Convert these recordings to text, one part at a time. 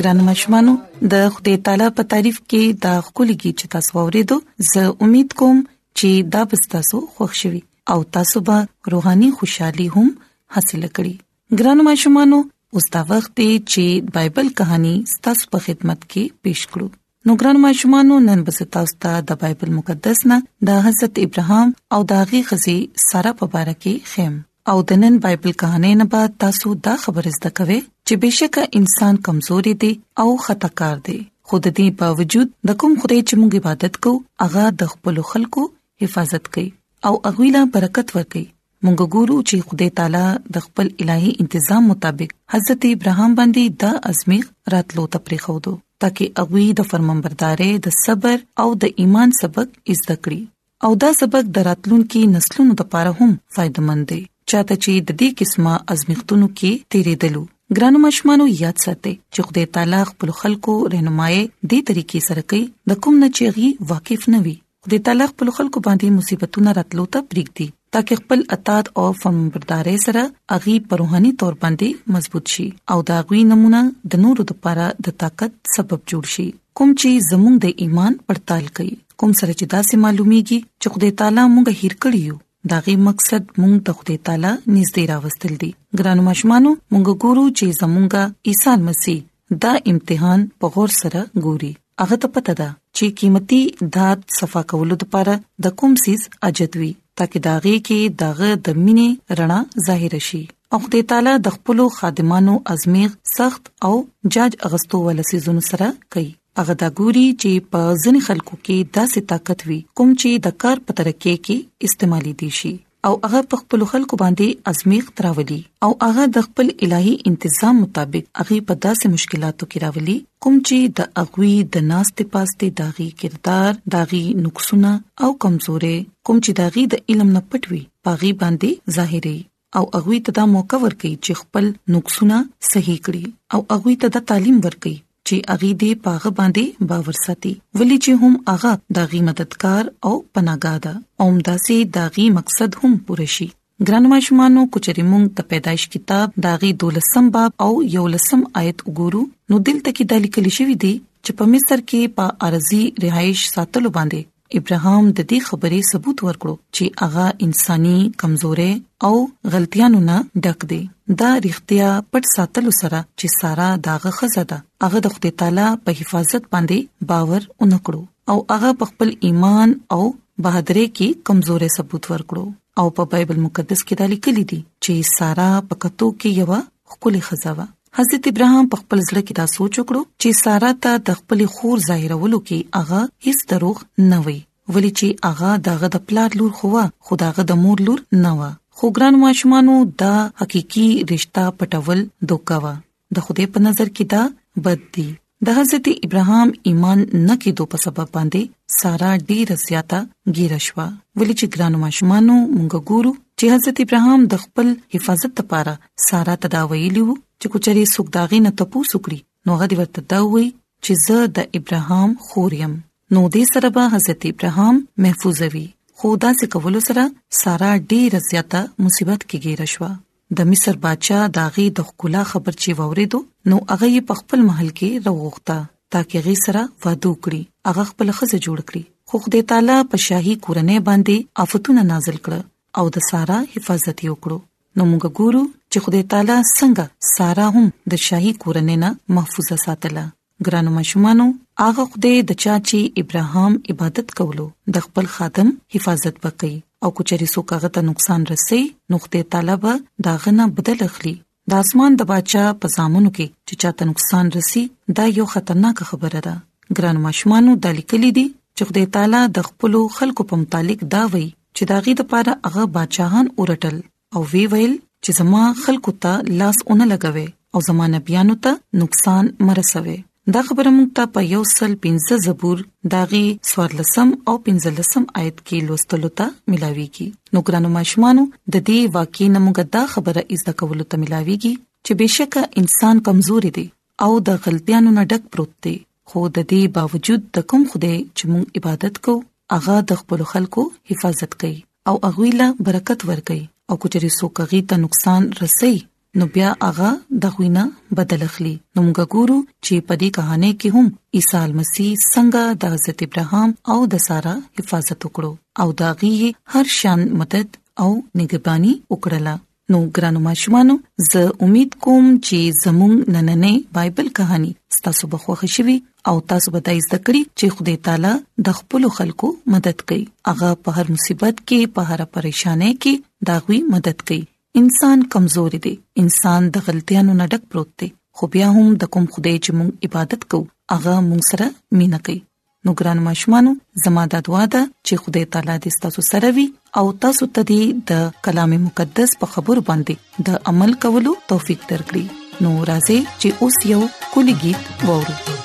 ګران مشمانو د خدای تعالی په تعریف کې دا خولي کې چې تاسو ورېدو زه امید کوم چې دا به تاسو خوښ شي او تاسو به روحاني خوشحالي هم حاصل کړئ ګران مشمانو اوس دا وخت دی چې بایبل کہانی ستاسو په خدمت کې پیښ کړو نو ګران ماشومانو نن به تاسو ته د بایبل مقدس نه د حضرت ابراهام او داغي خزي سارا په اړه کې خیم او د نن بایبل کہانی نه به تاسو دا خبر زده کوئ چې بشکه انسان کمزوري دي او خطا کار دي خود دې باوجود د کوم خدای چې موږ عبادت کوو هغه د خپل خلکو حفاظت کوي او اغویلا برکت ورکړي مونږ ګورو چې خدای تعالی د خپل الهي تنظیم مطابق حضرت ابراهام باندې دا ازمیخ راتلو ته پرې خو دو ترڅو هغه د فرمانبردارې د صبر او د ایمان سبق زده کړي او دا سبق دراتلونکو نسلونو لپاره هم فائدمن دی چاته چې د دې قسمه ازمیختونو کې تیرې دلو ګرانو مشمانو یاد ساتئ چې خدای تعالی خپل خلکو رهنمایي د طریقې سره کوي د کوم نه چېغي واقف نه وي خدای تعالی خپل خلکو باندې مصیبتونه راتلو ته پریږدي ترڅو خپل اطاعت او فرمانبرداري سره اغي په روحاني تور باندې مضبوط شي او دا غوي نمونه د نورو لپاره د طاقت سبب جوړ شي کوم چې زموږ د ایمان پړتال کوي کوم سره چې داسې معلومیږي چې خدای تعالی موږ هیر کړی یو دا غي مقصد مونږ ته خدای تعالی نږدې راوستل دي ګرانو ماشومانو مونږ ګورو چې زمونږه عیسی مسیح دا امتحان په غور سره ګوري هغه ته پته ده چې قیمتي داد صفا کولو لپاره د کوم سیس اجت وی ترڅو دا غي کې دغه د مینې رڼا ظاهر شي او خدای تعالی د خپل خادمانو ازمیغ سخت او جاج اغستو ولسیزونو سره کوي هغه دا ګوري چې په ځینې خلکو کې داسې طاقت وي کوم چې د کار په ترکیه کې استعمالي دي شي او هغه په خپل خلکو باندې ازمیخ تراولي او هغه د خپل الهي انتظام مطابق هغه په داسې مشکلاتو کې راولي کوم چې د اغوي د ناست پاستې داغي کردار داغي نقصونه او کمزورې کوم چې داغي د علم نه پټوي پاغي باندې ظاهري او هغه ته دا موقع ورکړي چې خپل نقصونه صحیح کړي او هغه ته دا تعلیم ورکړي چې هغه دې پاغه باندې باور ساتي ولې چې هم هغه داغي مددگار او پناګاه ده او همداسې داغي مقصد هم پوره شي ګران ماشومانو کچري مونږ د پیدایش کتاب داغي دولسم باب او یولسم آیت وګورو نو دلته کې د لیکل شوی دی چې په مصر کې په ارزي رهایش ساتلو باندې ابراهام د دې خبرې ثبوت ورکړو چې هغه انساني کمزوري او غلطیانو نه ډک دی دا رښتیا پټ ساتلو سره چې سارا داغه خزه ده هغه د خدای تعالی په حفاظت باندې باور اونکړو او هغه په خپل ایمان او بهادرۍ کې کمزوري ثبوت ورکړو او په بایبل مقدس کې دا لیکل دي چې سارا په کتو کې یو خولي خزاوه حضرت ابراهام په خپل ځړ کې دا سوچ وکړو چې سارا ته د خپل خور ظاهرولو کې هغه هیڅ دروغ نه وي ولې چې هغه دغه د پلار لور خو خداغه د مور لور نه و خو ګران ماشومانو دا حقيقي رشتہ پټول دوکاوه د خوده په نظر کې دا بد دي د حضرت ابراهام ایمان نه کېدو په سبب باندې سارا ډیره زیاته ګیره شو ولې چې ګرانو ماشومانو مونږ ګورو چې حضرت ابراهام د خپل حفاظت لپاره سارا ته دا ویلی وو چې کوچري سوک داغې نه تپوس وکړي نو هغه ورته دا وی چې زه د ابراهام خور يم نو دې سره به حضرت ابراهام محفوظ وي خو دا څه کولو سره سارا ډیره زیاته مصیبت کې ګیره شو د مصر بادشاہ داغي د خکولا خبر چې ووریدو نو هغه یې په خپل محل کې راوغوښته ترڅو غي سره واده وکړي هغه خپل خزه جوړ کړي خو خدای تعالی په شاهي کورنۍ باندې آفتونه نازل کړ او د سارا حفاظت یې وکړو نو موږ ګورو چې خدای تعالی څنګه سارا هم د شاهي کورنۍ نه محفوظه ساتله ګرانو ماشومانو هغه خدای د چا چې ابراهام عبادت کولو د خپل خادم حفاظت وکړي او کچري سو کاغه ته نقصان رسي نو خدای تعالی به دا غنه بدل اخلي د اسمان د بچا په زامنو کې چې چاته نقصان رسي دا یو خطرناک خبره ده ګران ماشومانو د لیکلي دي چې خدای تعالی د خپل خلکو په متعلق دا وایي چې داغي د پاره هغه بچاهان اورټل او وی ویل چې زما خلکو ته لاس اونې لګوي او زما نبيانو ته نقصان مرسوي دا خبره موږ ته په یو سل 15 زبور داغي سوار لسم او 15 لسم آیت کې لوستلو ته ملاويږي نو ګرانو ماشومانو د دې واقعي نموږ دا خبره ایزه کولو ته ملاويږي چې بشکه انسان کمزوري دي او د غلطیانو نه ډک پروت دی خو د دې باوجود د کوم خدای چې مونږ عبادت کوو هغه د خپل خلکو حفاظت کوي او هغه له برکت ورکي او کچري سو کوي ته نقصان رسي نو بیا هغه د غوینه بدل اخلي نو موږ ګورو چې په دې کہانی کې هم عیسی مسیح څنګه د حضرت ابراهام او د سارا حفاظت وکړو او دا غي هر شان مدد او نگہبانی وکړله نو ګرانو ماشومانو زه امید کوم چې زموږ نننې بایبل کہانی تاسو به خوښ شي او تاسو به د زده کړې چې خدای تعالی د خپل خلکو مدد کوي هغه په هر مصیبت کې په هر پریشانه کې داغوي مدد کوي انسان کمزور دی انسان د غلطیانو نه ډک پروت دی خو بیا هم د کوم خدای چې موږ عبادت کوو هغه موږ سره مینا کوي نو ګران ماشومانو زما د دعا ده چې خدای تعالی دې تاسو سره وي او تاسو ته دې د کلام مقدس په خبر باندې د عمل کولو توفیق درکړي نو راځي چې اوس یو کلی गीत وورو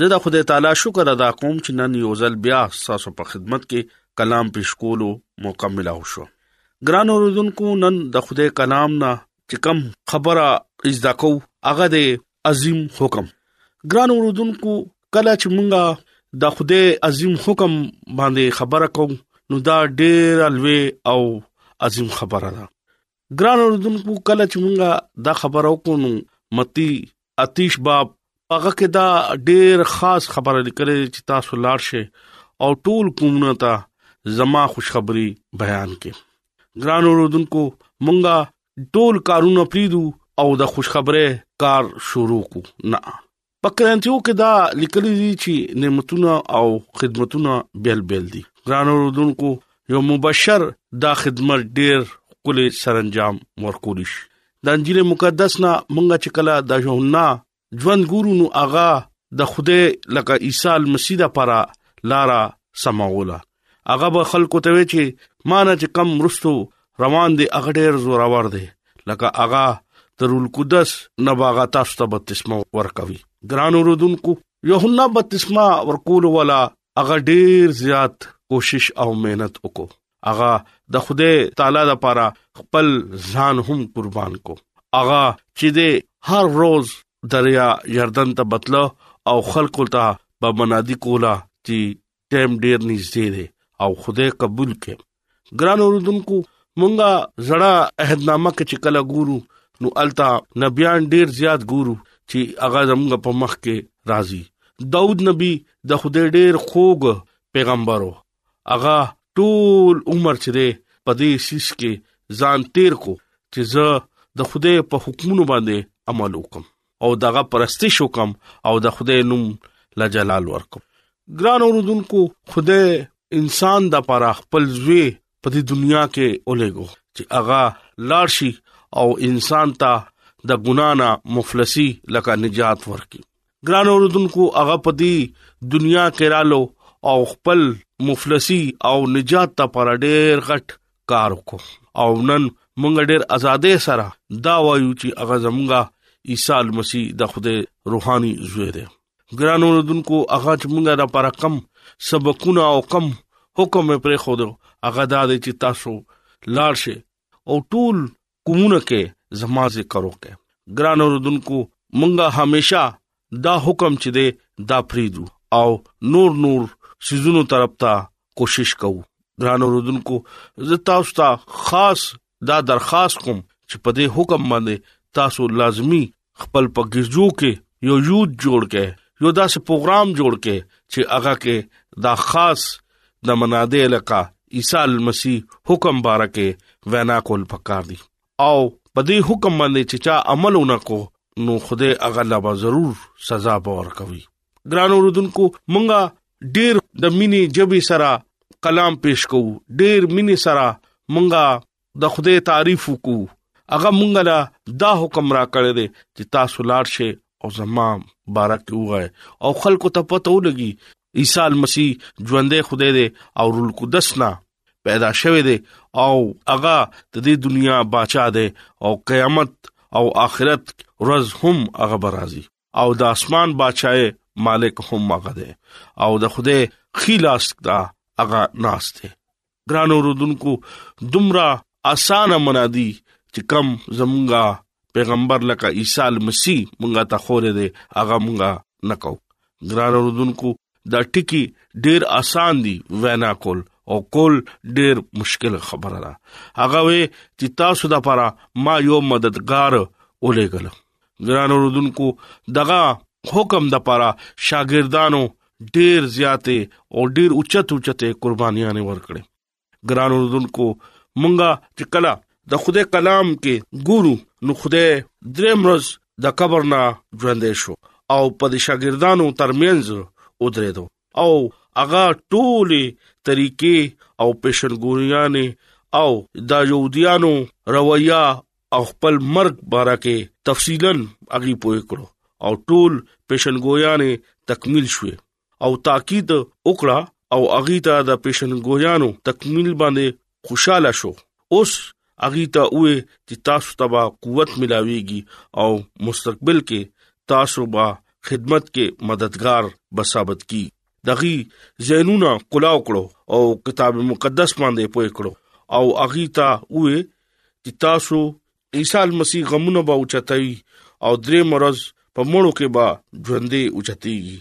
زه د خدای تعالی شکر ادا کوم چې نن یو ځل بیا تاسو په خدمت کې کلام پیش کولو موقع ملو شو ګران اوردونکو نن د خدای کلام نه چې کم خبره از دا کو هغه د عظیم حکم ګران اوردونکو کله چې مونږه د خدای عظیم حکم باندې خبره کوم نو دا ډېر الوی او عظیم خبره ده ګران اوردونکو کله چې مونږه دا خبره وکړو نو متی اتیش باب هغه کې دا ډېر خاص خبره لیکلې چې تاسو لاړ شئ او ټول کومونه ته زما خوشخبری بیان کړي ګران اوردونکو مونږه ټول کارونه پریدو او د خوشخبری کار شروع کو نه په کرنټیو کې دا لیکلي دي چې نعمتونه او خدمتونه بیل بیل دي ګرانو رودونکو یو مبشر دا خدمت ډیر کلی سرانجام ورکول شي د انجیل مقدس نه مونږه چې کله د یوحنا ژوند ګورو نو هغه د خوده لکه عیسی مسیح لپاره لارا سماوله هغه به خلکو ته وی چې مانه چې کم مرستو روان دي هغه ډیر زورور دي لکه هغه ترول قدس نه باغه تاسو ته بپتسمه ورکوي ګران اوردونکو یوحنا بپتسمه ورکول ولا هغه ډیر زیات کوشش او مهنت وکړو هغه د خوده تعالی لپاره خپل ځان هم قربان کو هغه چې د هر روز دریا یردن ته بتلو او خلکو ته په منادي کولا چې ټیم ډیر نږدې دی او خدای قبول کړي ګران اوردونکو مونږه زړه عہدنامه کې چې کله ګورو نو التا نبيان ډیر زیات ګورو چې هغه زموږ په مخ کې راضي داوود نبی د خدای ډیر خوګ پیغمبرو هغه ټول عمر چې په دې سیس کې ځان تیر کو چې زه د خدای په حکمونو باندې عمل وکم او دغه پرستی شو کوم او د خدای نوم لا جلال ورکوم ګران اوردونکو خدای انسان د پاره خپل زوی په دې دنیا کې اولېګو چې هغه لاړ شي او انسان ته د ګنا نه مفلسي لکه نجات ورکړي ګران اوردونکو هغه په دې دنیا کې رالو او خپل مفلسي او نجات ته پر ډېر غټ کار وکړو او نن مونږ ډېر ازادې سره دا وایو چې هغه زمونږه عیسی مسیح د خوده روحاني زوی دی ګران اوردونکو هغه چې مونږه د پر کم سبقونه او کم حکم پر خو دو هغه دا دی چې تاسو لاړ شئ او ټول کومونه کې زما ذکر وکړه ګران اوردونکو مونږه همیشه دا حکم چې دی دا فریدو او نور نور سيزونو طرف ته کوشش کوو ګران اوردونکو زه تاسو ته خاص دا درخواست کوم چې په دې حکم باندې تاسو لازمی خپل په ګرجو کې یو یوت جوړ کې یو داسې پروګرام جوړ کې چې هغه کې دا خاص د مناده علاقہ عیسی مسیح حکم بارکه وینا کول پکار دي او په دې حکم باندې چې چا عمل ونکو نو خوده هغه لا به ضرور سزا باور کوي ګران اوردونکو مونږه ډیر د مینې جبي سره کلام پیش کوو ډیر مینې سره مونږه د خدای تعریف وکړو هغه مونږ له دا حکم را کړی دی چې تاسو لاړ شئ او زما بارک وای او خلکو ته پته ولګي عیسی مسیح ژوندې خدای دی او روح القدس نه پیدا شوی دی او هغه د دې دنیا بچا دی او قیامت او آخرت ورځ هم هغه برازي او د اسمان بچای مالک هم هغه دی او د خوده خلاص دا هغه ناس دی ګران اوردونکو دومره اسانه منادي چې کم زمونږه پیغمبر لکه عیسی مسیح مونږه ته خورې دی هغه مونږه نکاو ګران اوردونکو دا ټکی ډیر اسان دی وینا کول او کول ډیر مشکل خبره ده هغه وی چې تاسو د لپاره ما یو مددگار ولېګل ګران اوردونکو دغه حکم د پاره شاګردانو ډیر زیاتې او ډیر اوچت اوچته قربانیاں ورکړي ګران اوردونکو مونږه چې کلا د خوده کلام کې ګورو نو خوده درې مرز د قبر نه ژوندې شو او په دې شاګردانو ترمنځ ودرېدو او هغه ټولې طریقې او پیشنګوریانه او د يهوديانو رویه او خپل مرګ باره کې تفصیلا اغي پوي کړو او ټول پیشنګویانې تکمیل شوې او تاکید وکړه او اغي ته د پیشنګویانو تکمیل باندې خوشاله شو اوس اغي ته وې چې تاسو ته به قوت ملاويږي او مستقبل کې تاسو به خدمت کې مددگار بثابت کی دغي زینونه کلاو کړو او کتاب مقدس باندې پوي کړو او اغي ته وې چې تاسو عیسی مسیح غمونه به اوچتای او درې مرز په مړو کې به ژوندې اوچتيږي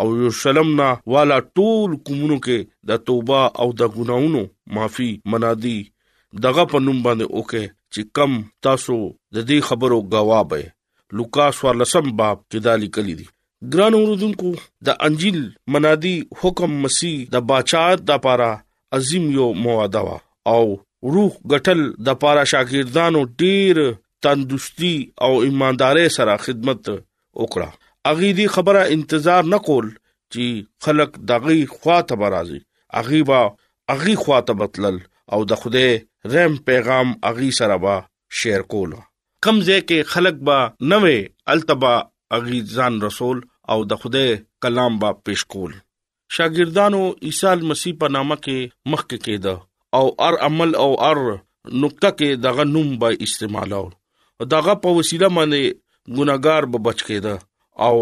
او یو شلم نه والا ټول کومونو کې د توبه او د ګناونو معافي منادي دغه په نوم باندې اوکه چې کم تاسو د دې خبرو گواه به لوکاس ورلسم باب کې دالی کلی دي ګران اوردونکو د انجیل منادي حکم مسیح د بچات د پاره عظیم یو مواده وا او روح غټل د پاره شاګردانو ډیر تندرستي او ایمانداري سره خدمت وکړه اغي دي خبره انتظار نکول چې خلک دغه خوا ته برازي اغي با اغي خوا ته بتلل او د خوده رحم پیغام اغي سره با شیر کول کوم ځای کې خلک به نه وي هلته به هغوی ځان رسول او د خدای کلام به پیش کول شاګردانو عیسی مسیح په نامه کې مخکې کېده او هر عمل او هر نقطه کې دغه نوم به استعمالو دغه په وسیله باندې ګناګار به بچ کېده او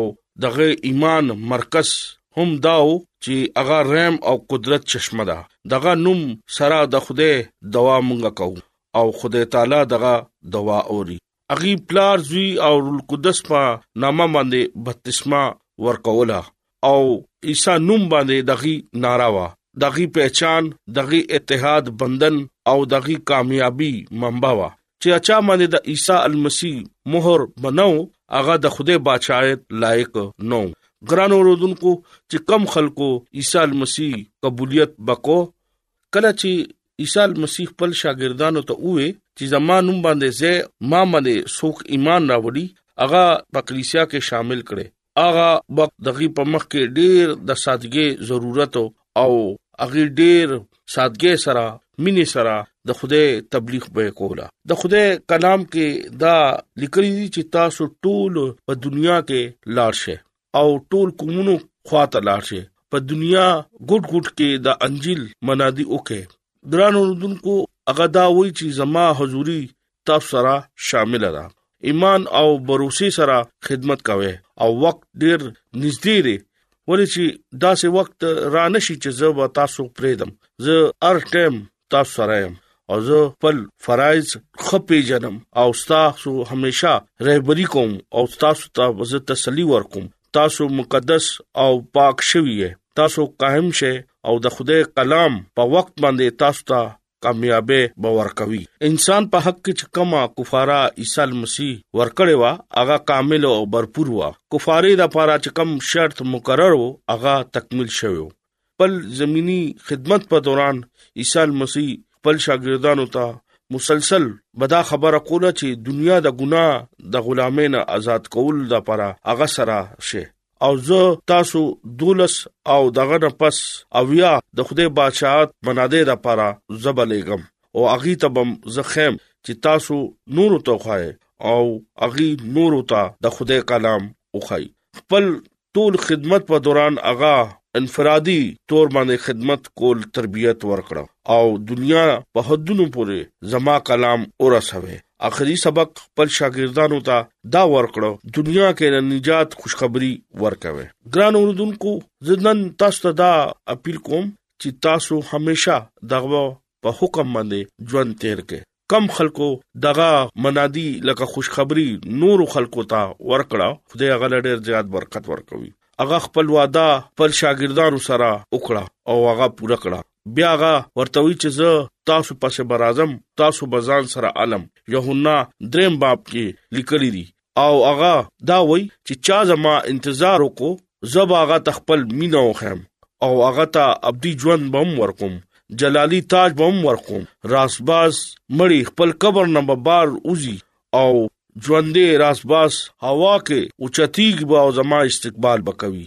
دغه ایمان مرکز هم داو چې هغه رحم او قدرت چشمه ده دغه نوم سره د خوده دوا مونږه کوو او خدای تعالی دغه دوا اوري اغي پلار زوی او روح قدس په نامه باندې بپتسمه ورکوله او عیسی نوم باندې دغي نارا وا دغي پہچان دغي اتحاد بندن او دغي کامیابی منبع وا چې اچا باندې د عیسی المسی مہر بنو هغه د خوده بادشاہت لایق نو ګرانو رودونکو چې کم خلکو عیسی المسی قبولیت بکو کله چې عیسی مسیح خپل شاګردانو ته ووې چې زما نوم باندې زه ما باندې څوک ایمان راوړي هغه په کلیسا کې شامل کړي هغه وخت دغه په مخ کې ډیر د سادګۍ ضرورت او هغه ډیر سادګۍ سره مینې سره د خدای تبلیغ به کولا د خدای کلام کې دا لیکل دي چې تاسو ټول په دنیا کې لار شئ او ټول قومونو خواته لاړ شي په دنیا ګډ ګډ کې د انجیل منادي وکي ګران اوردونکو هغه دا وایي چې زما حضوري تاسو سره شامل ده ایمان او باور سره خدمت کوي او وخت ډیر نږدې دی ولې چې دا سه وخت را نشي چې زه تاسو پرېدم زه هر ټیم تاسو سره يم او زه خپل فرایز خپې جنم او تاسو همیشا رهبری کوم او تاسو ته زه تسلی ورکوم تاسو مقدس او پاک شوی یې تاسو قائم شئ او د خدای کلام په وخت باندې تاسو ته کامیابې باور کوي انسان په حق کې کما کفاره عیسی مسیح ورکړې وا هغه کامل او برپور وا کفاره د لپاره چې کم شرط مقرر وو هغه تکمیل شوی خپل زمینی خدمت په دوران عیسی مسیح خپل شاګردانو ته مسلسل بدا خبره کوله چې دنیا د ګناه د غلامۍ نه آزاد کول د لپاره هغه سره شي او زه تاسو دولس او دغه نه پس او یا د خدای بادشاہت مناده د لپاره زبلېګم او اغي تبم زخم چې تاسو نور ته خوای او اغي نور ته د خدای کلام وخای خپل تول خدمت په دوران اغا انفرادي تور باندې خدمت کول تربيت ورکړه او دنیا په حدونو پورې زما کلام ورسوي اخري سبق خپل شاګردانو ته دا ورکړو دنیا کې نجات خوشخبری ورکوي ګران اوردونکو زدن تاسو ته دا اپیل کوم چې تاسو همیشه دغه په حکم باندې ژوند تیر کړئ کم خلکو دغه منادي لکه خوشخبری نورو خلکو ته ورکړه خدای هغه له ډیر زیات برکت ورکوي هغه خپل وعده خپل شاګردانو سره وکړه او هغه پوره کړه بیا هغه ورته وی چې زه تاسو پسې برازم تاسو بزان سره علم یوهنا دریم باب کې لیکلي دي او هغه دا وای چې چا زما انتظار وکړو زبا هغه تخپل مینا وخم او هغه ته ابدي ژوند بم ورکوم جلالی تاج بم ورکوم راسباس مړی خپل قبر نه بار اوزي او ژوندې راسباس هوا کې اوچتیګ به او زما استقبال بکوي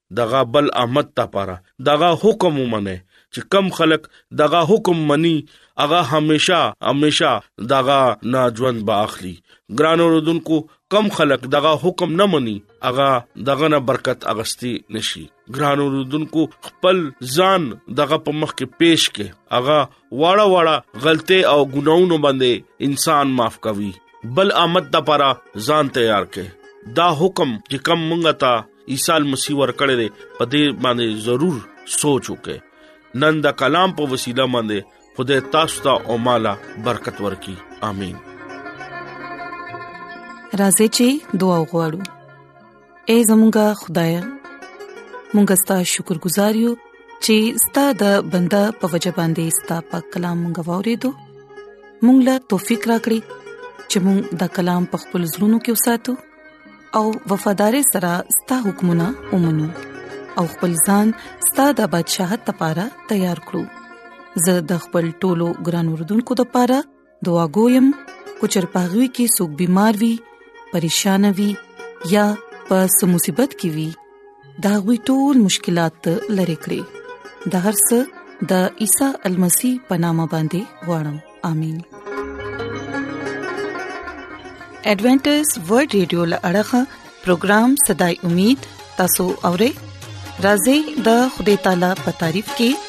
دغه بل احمد ته پاره دغه حکم ومنه چې کم خلک دغه حکم مني هغه همیشه همیشه دغه نه ژوند به اخلي ګران اوردونکو کم خلک دغه حکم نه مني هغه دغه نه برکت اغستی نشي ګران اوردونکو خپل ځان دغه په مخ کې پیش کې هغه واړه واړه غلطي او ګناونو باندې انسان معاف کوي بل امت د پاره ځان تیار کې دا حکم چې کم مونږه تا عیسی مسیح ورکړی دی په دې باندې ضرور سوچ وکړئ نن د کلام په وسیله باندې خدای تاسو ته او مالا برکت ورکړي امين راځي چې دعا وغوړو اے زمونږ خدای مونږ ستاسو شکر گزار یو چې ستاسو د بندا په وجه باندې ستاسو په کلام غوړې دو مونږ لا توفيق راکړي چې مونږ دا کلام په خپل زړونو کې وساتو او وفادار سره ستاسو حکمونه ومنو او خپل ځان ستاسو د بدشاهت لپاره تیار کړو زه د خپل ټولو ګران وردونکو لپاره دعا کوم کو چر پاغوي کې سګ بيمار وي پریشان وي یا په سمصيبت کې وي دا غوي ټول مشکلات لری کړی د هر څه د عیسی المسی پنامه باندې وړم امين ایڈونچر ورلد رادیو لړغا پروگرام صداي امید تاسو اورئ راځي د خدای تعالی په تعریف کې